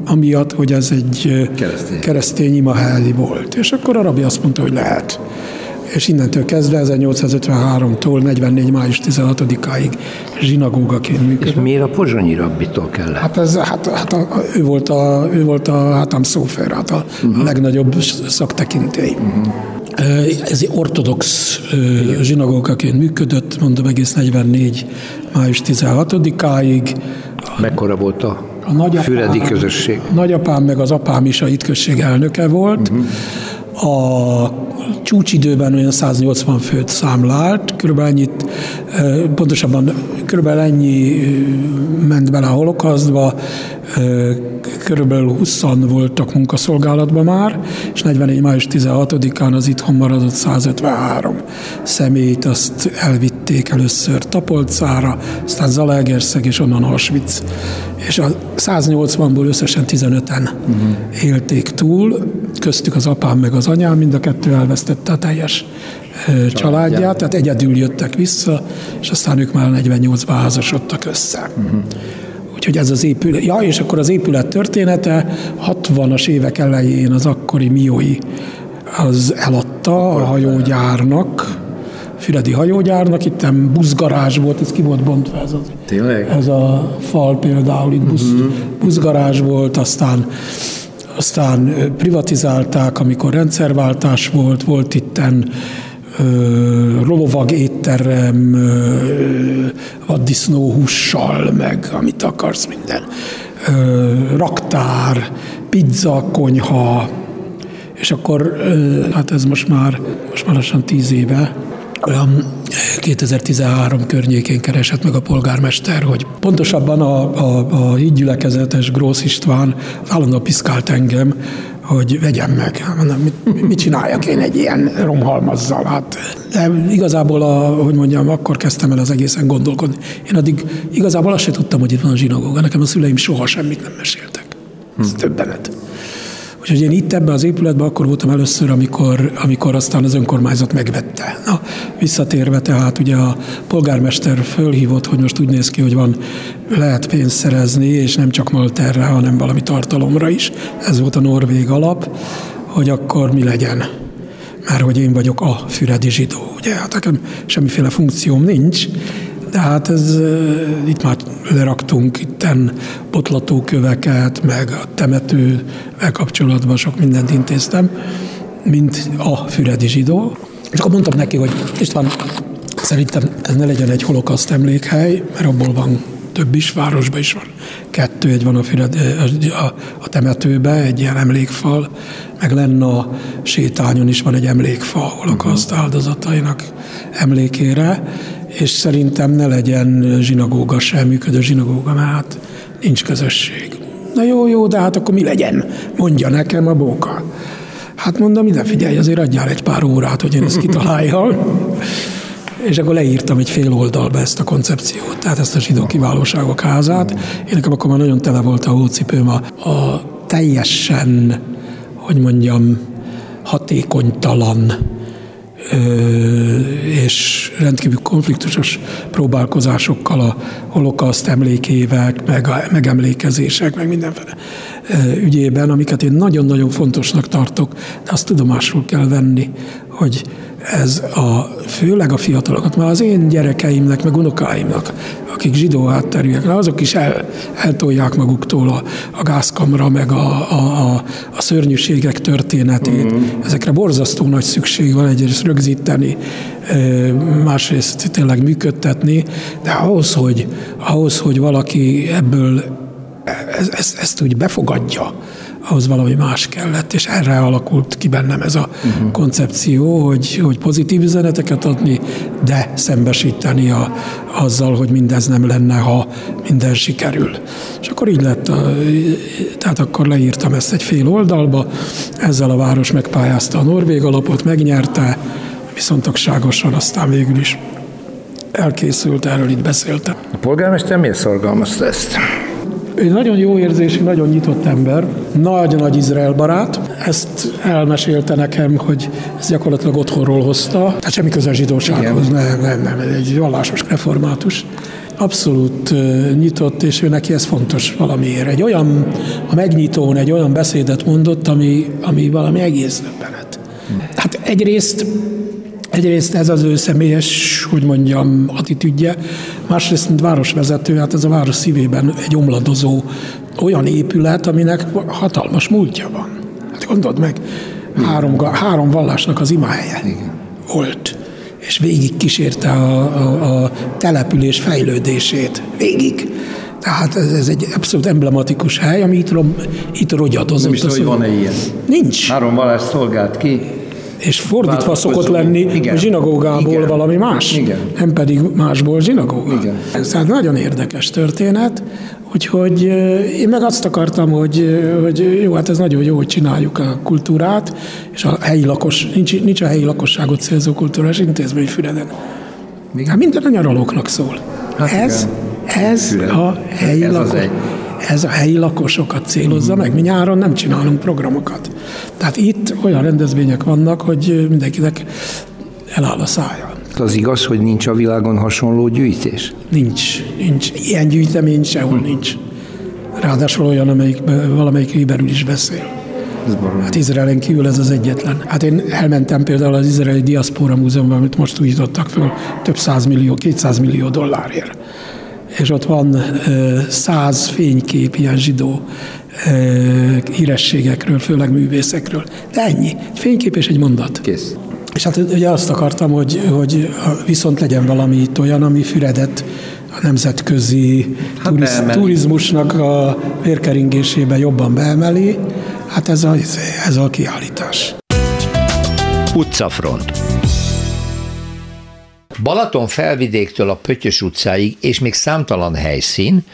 amiatt, hogy ez egy keresztény, keresztény imahely volt. És akkor a rabi azt mondta, hogy lehet és innentől kezdve 1853-tól 44. május 16-áig zsinagógaként működött. És miért a pozsonyi rabbitól kell? Hát, ez, hát, hát a, ő volt a, ő volt a hátam szófer, hát a uh-huh. legnagyobb szaktekintély. Uh-huh. Ez egy ortodox zsinagógaként működött, mondom egész 44. május 16-áig. Mekkora volt a a nagyapám, füredi közösség? Nagyapám meg az apám is a hitközség elnöke volt. Uh-huh. A csúcsidőben olyan 180 főt számlált, körülbelül ennyit, pontosabban körülbelül ennyi ment bele a holokasztba, körülbelül 20 voltak munkaszolgálatban már, és 44. május 16-án az itthon maradott 153 személyt, azt elvitték először Tapolcára, aztán Zalaegerszeg, és onnan Auschwitz. És a 180-ból összesen 15-en uh-huh. élték túl, köztük az apám meg az anyám, mind a kettő elvesztette a teljes családját, családját tehát egyedül jöttek vissza, és aztán ők már 48-ban házasodtak össze. Uh-huh. Úgyhogy ez az épület. Ja, és akkor az épület története 60-as évek elején az akkori Miói az eladta a hajógyárnak, Füredi hajógyárnak, itt buszgarázs volt, ez ki volt bontva ez, az, Tényleg? ez a fal például, itt busz, uh-huh. buszgarázs volt, aztán aztán privatizálták, amikor rendszerváltás volt, volt itten rolovag étterem, vaddisznóhussal, meg amit akarsz, minden. Raktár, pizza, konyha, és akkor, hát ez most már, most már lassan tíz éve, olyan 2013 környékén keresett meg a polgármester, hogy pontosabban a, a, a hídgyülekezetes Grósz István állandóan piszkált engem, hogy vegyem meg. Mondom, mit, mit csináljak én egy ilyen romhalmazzal? Hát, de igazából, a, hogy mondjam, akkor kezdtem el az egészen gondolkodni. Én addig igazából azt sem tudtam, hogy itt van a zsinagóga. Nekem a szüleim soha semmit nem meséltek. Ez hmm. többenet. Úgyhogy én itt ebben az épületben akkor voltam először, amikor, amikor aztán az önkormányzat megvette. Na, visszatérve tehát ugye a polgármester fölhívott, hogy most úgy néz ki, hogy van, lehet pénzt szerezni, és nem csak malterre, hanem valami tartalomra is. Ez volt a norvég alap, hogy akkor mi legyen mert hogy én vagyok a füredi zsidó, ugye, hát nekem semmiféle funkcióm nincs, de hát ez, itt már leraktunk itten botlatóköveket, meg a temetővel kapcsolatban sok mindent intéztem, mint a füredi zsidó. És akkor mondtam neki, hogy István, szerintem ez ne legyen egy holokaszt emlékhely, mert abból van több is, városban is van. Kettő, egy van a, Füred, a, a temetőbe, egy ilyen emlékfal, meg lenne a sétányon is van egy emlékfa holokaszt áldozatainak emlékére, és szerintem ne legyen zsinagóga sem, működő zsinagóga, mert hát nincs közösség. Na jó, jó, de hát akkor mi legyen? Mondja nekem a bóka. Hát mondom, ide figyelj, azért adjál egy pár órát, hogy én ezt kitaláljam. És akkor leírtam egy fél oldalba ezt a koncepciót, tehát ezt a zsidó kiválóságok házát. Én nekem akkor már nagyon tele volt a hócipőm a, a teljesen, hogy mondjam, hatékonytalan és rendkívül konfliktusos próbálkozásokkal a holokaszt emlékével, meg a megemlékezések, meg mindenféle ügyében, amiket én nagyon-nagyon fontosnak tartok, de azt tudomásul kell venni, hogy ez a, főleg a fiatalokat, már az én gyerekeimnek, meg unokáimnak, akik zsidó hátterűek, azok is el, eltolják maguktól a, a gázkamra, meg a, a, a, a szörnyűségek történetét. Mm. Ezekre borzasztó nagy szükség van egyrészt rögzíteni, másrészt tényleg működtetni, de ahhoz, hogy, ahhoz, hogy valaki ebből ezt, ezt úgy befogadja, ahhoz valami más kellett, és erre alakult ki bennem ez a uh-huh. koncepció, hogy, hogy pozitív üzeneteket adni, de szembesíteni a, azzal, hogy mindez nem lenne, ha minden sikerül. És akkor így lett, a, tehát akkor leírtam ezt egy fél oldalba, ezzel a város megpályázta a Norvég alapot, megnyerte, viszontagságosan aztán végül is elkészült, erről itt beszéltem. A polgármester miért szorgalmazta ezt? Ő nagyon jó érzésű, nagyon nyitott ember, nagy nagy Izrael barát. Ezt elmesélte nekem, hogy ez gyakorlatilag otthonról hozta. Tehát semmi köze zsidósághoz, nem, nem, nem, egy vallásos református abszolút nyitott, és ő neki ez fontos valamiért. Egy olyan, a megnyitón egy olyan beszédet mondott, ami, ami valami egész döbbenet. Hát egyrészt Egyrészt ez az ő személyes, hogy mondjam, attitűdje, másrészt, mint városvezető, hát ez a város szívében egy omladozó olyan épület, aminek hatalmas múltja van. Hát gondold meg, három, három vallásnak az imahelye Igen. volt, és végig kísérte a, a, a település fejlődését. Végig. Tehát ez, ez egy abszolút emblematikus hely, ami itt, itt rogyadozott. Nem is tudom, hogy van-e ilyen. Nincs. Három vallás szolgált ki és fordítva szokott lenni Igen. zsinagógából Igen. valami más, Igen. nem pedig másból zsinagóga. Igen. Ez hát nagyon érdekes történet, úgyhogy én meg azt akartam, hogy, hogy jó, hát ez nagyon jó, hogy csináljuk a kultúrát, és a helyi lakos, nincs, nincs a helyi lakosságot célzó kultúrás intézmény Füreden. Hát minden a nyaralóknak szól. Hát ez, ez a helyi ez lakos. Az egy ez a helyi lakosokat célozza meg. Mi nyáron nem csinálunk programokat. Tehát itt olyan rendezvények vannak, hogy mindenkinek eláll a szája. Az igaz, hogy nincs a világon hasonló gyűjtés? Nincs. nincs. Ilyen gyűjtemény sehol hm. nincs. Ráadásul olyan, amelyik valamelyik éberül is beszél. Hát Izraelen kívül ez az egyetlen. Hát én elmentem például az izraeli diaszpora múzeumban, amit most újítottak föl, több millió, 200 millió dollárért és ott van száz fénykép ilyen zsidó hírességekről, főleg művészekről. De ennyi. Egy fénykép és egy mondat. Kész. És hát ugye azt akartam, hogy, hogy viszont legyen valami itt olyan, ami Füredet a nemzetközi hát turiz, turizmusnak a vérkeringésébe jobban beemeli. Hát ez a, ez a kiállítás. Utcafront. Balaton felvidéktől a Pöttyös utcáig, és még számtalan helyszín,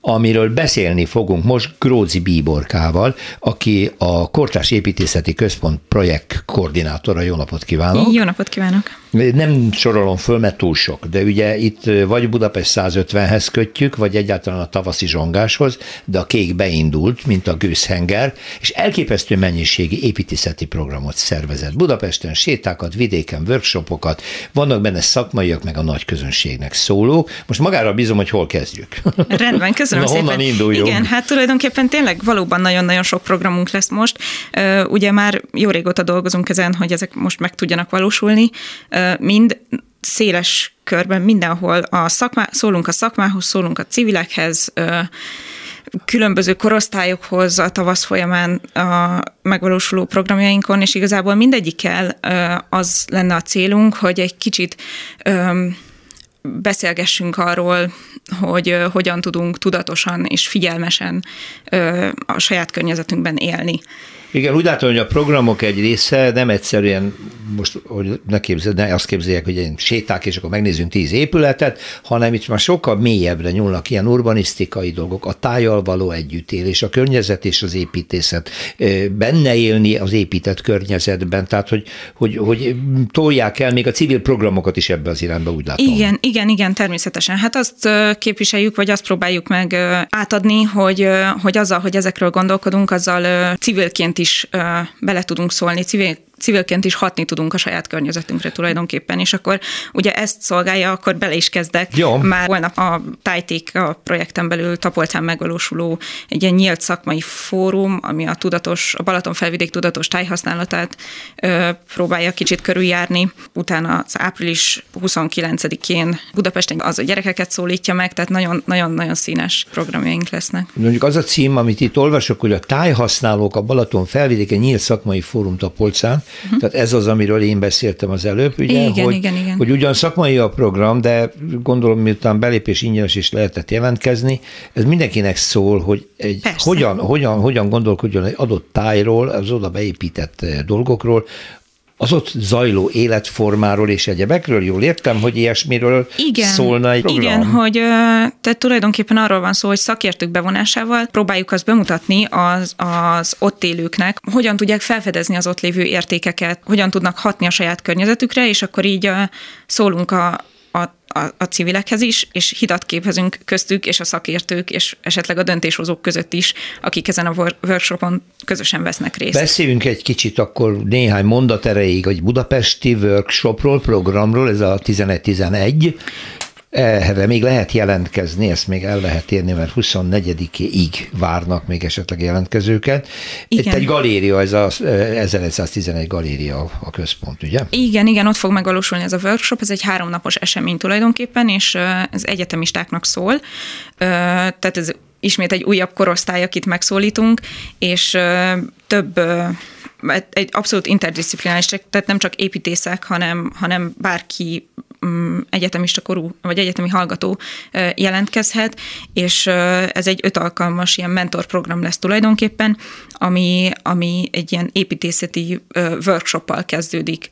amiről beszélni fogunk most Grózi Bíborkával, aki a Kortás Építészeti Központ projekt koordinátora. Jó napot kívánok! Jó napot kívánok! Nem sorolom föl, mert túl sok, de ugye itt vagy Budapest 150-hez kötjük, vagy egyáltalán a tavaszi zsongáshoz, de a kék beindult, mint a gőzhenger, és elképesztő mennyiségi építészeti programot szervezett. Budapesten sétákat, vidéken workshopokat, vannak benne szakmaiak, meg a nagy közönségnek szólók. Most magára bízom, hogy hol kezdjük. Rendben, köszönöm Na, szépen. honnan induljunk? Igen, hát tulajdonképpen tényleg valóban nagyon-nagyon sok programunk lesz most. Ugye már jó régóta dolgozunk ezen, hogy ezek most meg tudjanak valósulni. Mind széles körben mindenhol a szakmá, szólunk a szakmához, szólunk a civilekhez, különböző korosztályokhoz a tavasz folyamán a megvalósuló programjainkon, és igazából mindegyikkel az lenne a célunk, hogy egy kicsit beszélgessünk arról, hogy hogyan tudunk tudatosan és figyelmesen a saját környezetünkben élni. Igen, úgy látom, hogy a programok egy része nem egyszerűen, most hogy ne, képzel, ne azt képzeljek, hogy ilyen séták, és akkor megnézzünk tíz épületet, hanem itt már sokkal mélyebbre nyúlnak ilyen urbanisztikai dolgok, a tájjal való együttélés, a környezet és az építészet, benne élni az épített környezetben, tehát hogy, hogy, hogy tolják el még a civil programokat is ebbe az irányba, úgy látom. Igen, igen, igen, természetesen. Hát azt képviseljük, vagy azt próbáljuk meg átadni, hogy, hogy azzal, hogy ezekről gondolkodunk, azzal civilként is bele tudunk szólni, civil, civilként is hatni tudunk a saját környezetünkre tulajdonképpen, és akkor ugye ezt szolgálja, akkor bele is kezdek. Jó. Már holnap a Tájték a projekten belül Tapolcán megvalósuló egy ilyen nyílt szakmai fórum, ami a tudatos, a Balaton felvidék tudatos tájhasználatát ö, próbálja kicsit körüljárni. Utána az április 29-én Budapesten az a gyerekeket szólítja meg, tehát nagyon-nagyon színes programjaink lesznek. Mondjuk az a cím, amit itt olvasok, hogy a tájhasználók a Balaton felvidéke nyílt szakmai fórum Tapolcán, Uh-huh. Tehát ez az, amiről én beszéltem az előbb, ugye, igen, hogy, igen, igen. hogy ugyan szakmai a program, de gondolom, miután belépés ingyenes is lehetett jelentkezni, ez mindenkinek szól, hogy egy, hogyan, hogyan, hogyan gondolkodjon egy adott tájról, az oda beépített dolgokról, az ott zajló életformáról és egyebekről? Jól értem, hogy ilyesmiről igen, szólna egy program? Igen, hogy tehát tulajdonképpen arról van szó, hogy szakértők bevonásával próbáljuk azt bemutatni az, az ott élőknek, hogyan tudják felfedezni az ott lévő értékeket, hogyan tudnak hatni a saját környezetükre, és akkor így szólunk a, a, a, civilekhez is, és hidat képezünk köztük, és a szakértők, és esetleg a döntéshozók között is, akik ezen a workshopon közösen vesznek részt. Beszéljünk egy kicsit akkor néhány mondat erejéig egy budapesti workshopról, programról, ez a 11-11. Erre még lehet jelentkezni, ezt még el lehet érni, mert 24-ig várnak még esetleg jelentkezőket. Igen. Itt egy galéria, ez a 1111 galéria a központ, ugye? Igen, igen, ott fog megvalósulni ez a workshop, ez egy háromnapos esemény tulajdonképpen, és ez egyetemistáknak szól. Tehát ez ismét egy újabb korosztály, akit megszólítunk, és több egy abszolút interdisziplinális, tehát nem csak építészek, hanem, hanem bárki mm, egyetemista korú, vagy egyetemi hallgató jelentkezhet, és ez egy öt alkalmas ilyen mentorprogram lesz tulajdonképpen, ami, ami egy ilyen építészeti workshoppal kezdődik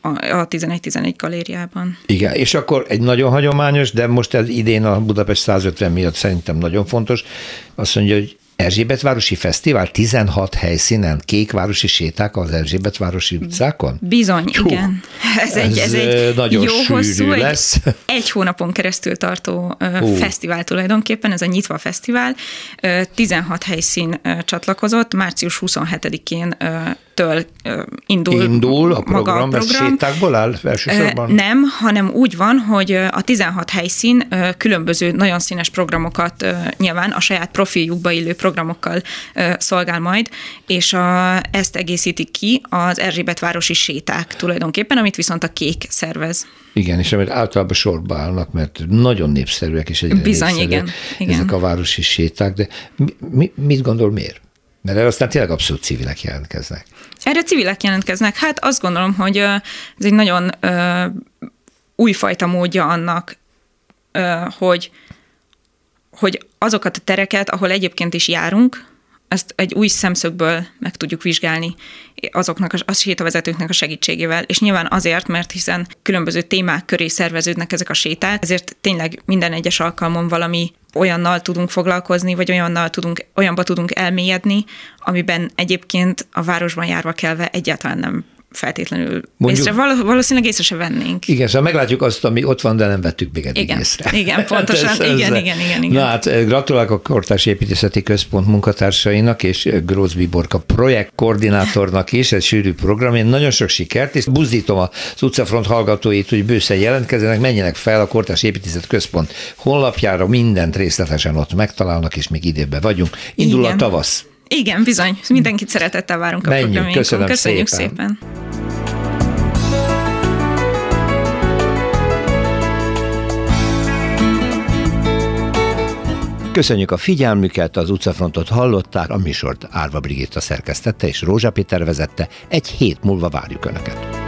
a 11-11 galériában. Igen, és akkor egy nagyon hagyományos, de most ez idén a Budapest 150 miatt szerintem nagyon fontos, azt mondja, hogy Erzsébetvárosi Fesztivál 16 helyszínen, kékvárosi séták az Erzsébetvárosi utcákon? Bizony, Hú, igen. Ez, ez, egy, ez egy nagyon jó hosszú, lesz. Egy, egy hónapon keresztül tartó Hú. fesztivál tulajdonképpen, ez a Nyitva Fesztivál. 16 helyszín csatlakozott, március 27-én től indul, indul a program, maga a program. sétákból áll elsősorban? Nem, hanem úgy van, hogy a 16 helyszín különböző nagyon színes programokat nyilván a saját profiljukba illő programokkal szolgál majd, és a, ezt egészítik ki az Erzsébetvárosi séták tulajdonképpen, amit viszont a kék szervez. Igen, és amit általában sorba állnak, mert nagyon népszerűek és egyre Bizony, igen, igen. ezek a városi séták, de mi, mi, mit gondol miért? Mert erre aztán tényleg abszolút civilek jelentkeznek. Erre civilek jelentkeznek. Hát azt gondolom, hogy ez egy nagyon ö, újfajta módja annak, ö, hogy, hogy azokat a tereket, ahol egyébként is járunk, ezt egy új szemszögből meg tudjuk vizsgálni azoknak a sétavezetőknek a segítségével, és nyilván azért, mert hiszen különböző témák köré szerveződnek ezek a séták, ezért tényleg minden egyes alkalmon valami olyannal tudunk foglalkozni, vagy olyannal tudunk, olyanba tudunk elmélyedni, amiben egyébként a városban járva kelve egyáltalán nem feltétlenül Mondjuk, észre. Valószínűleg észre se vennénk. Igen, szóval meglátjuk azt, ami ott van, de nem vettük még eddig igen, észre. Igen, pontosan. hát ez, igen, igen, igen, igen. Na hát eh, gratulálok a Kortárs Építészeti Központ munkatársainak és Grózbi Borka projektkoordinátornak is, ez sűrű program. Én nagyon sok sikert, és buzdítom az utcafront hallgatóit, hogy bőszen jelentkezzenek, menjenek fel a Kortárs Építészeti Központ honlapjára, mindent részletesen ott megtalálnak, és még időben vagyunk. Indul igen. a tavasz. Igen, bizony. Mindenkit szeretettel várunk a Menjünk, köszönöm Köszönjük szépen. szépen. Köszönjük a figyelmüket, az utcafrontot hallották, a műsort Árva Brigitta szerkesztette és Rózsa Péter vezette. Egy hét múlva várjuk Önöket.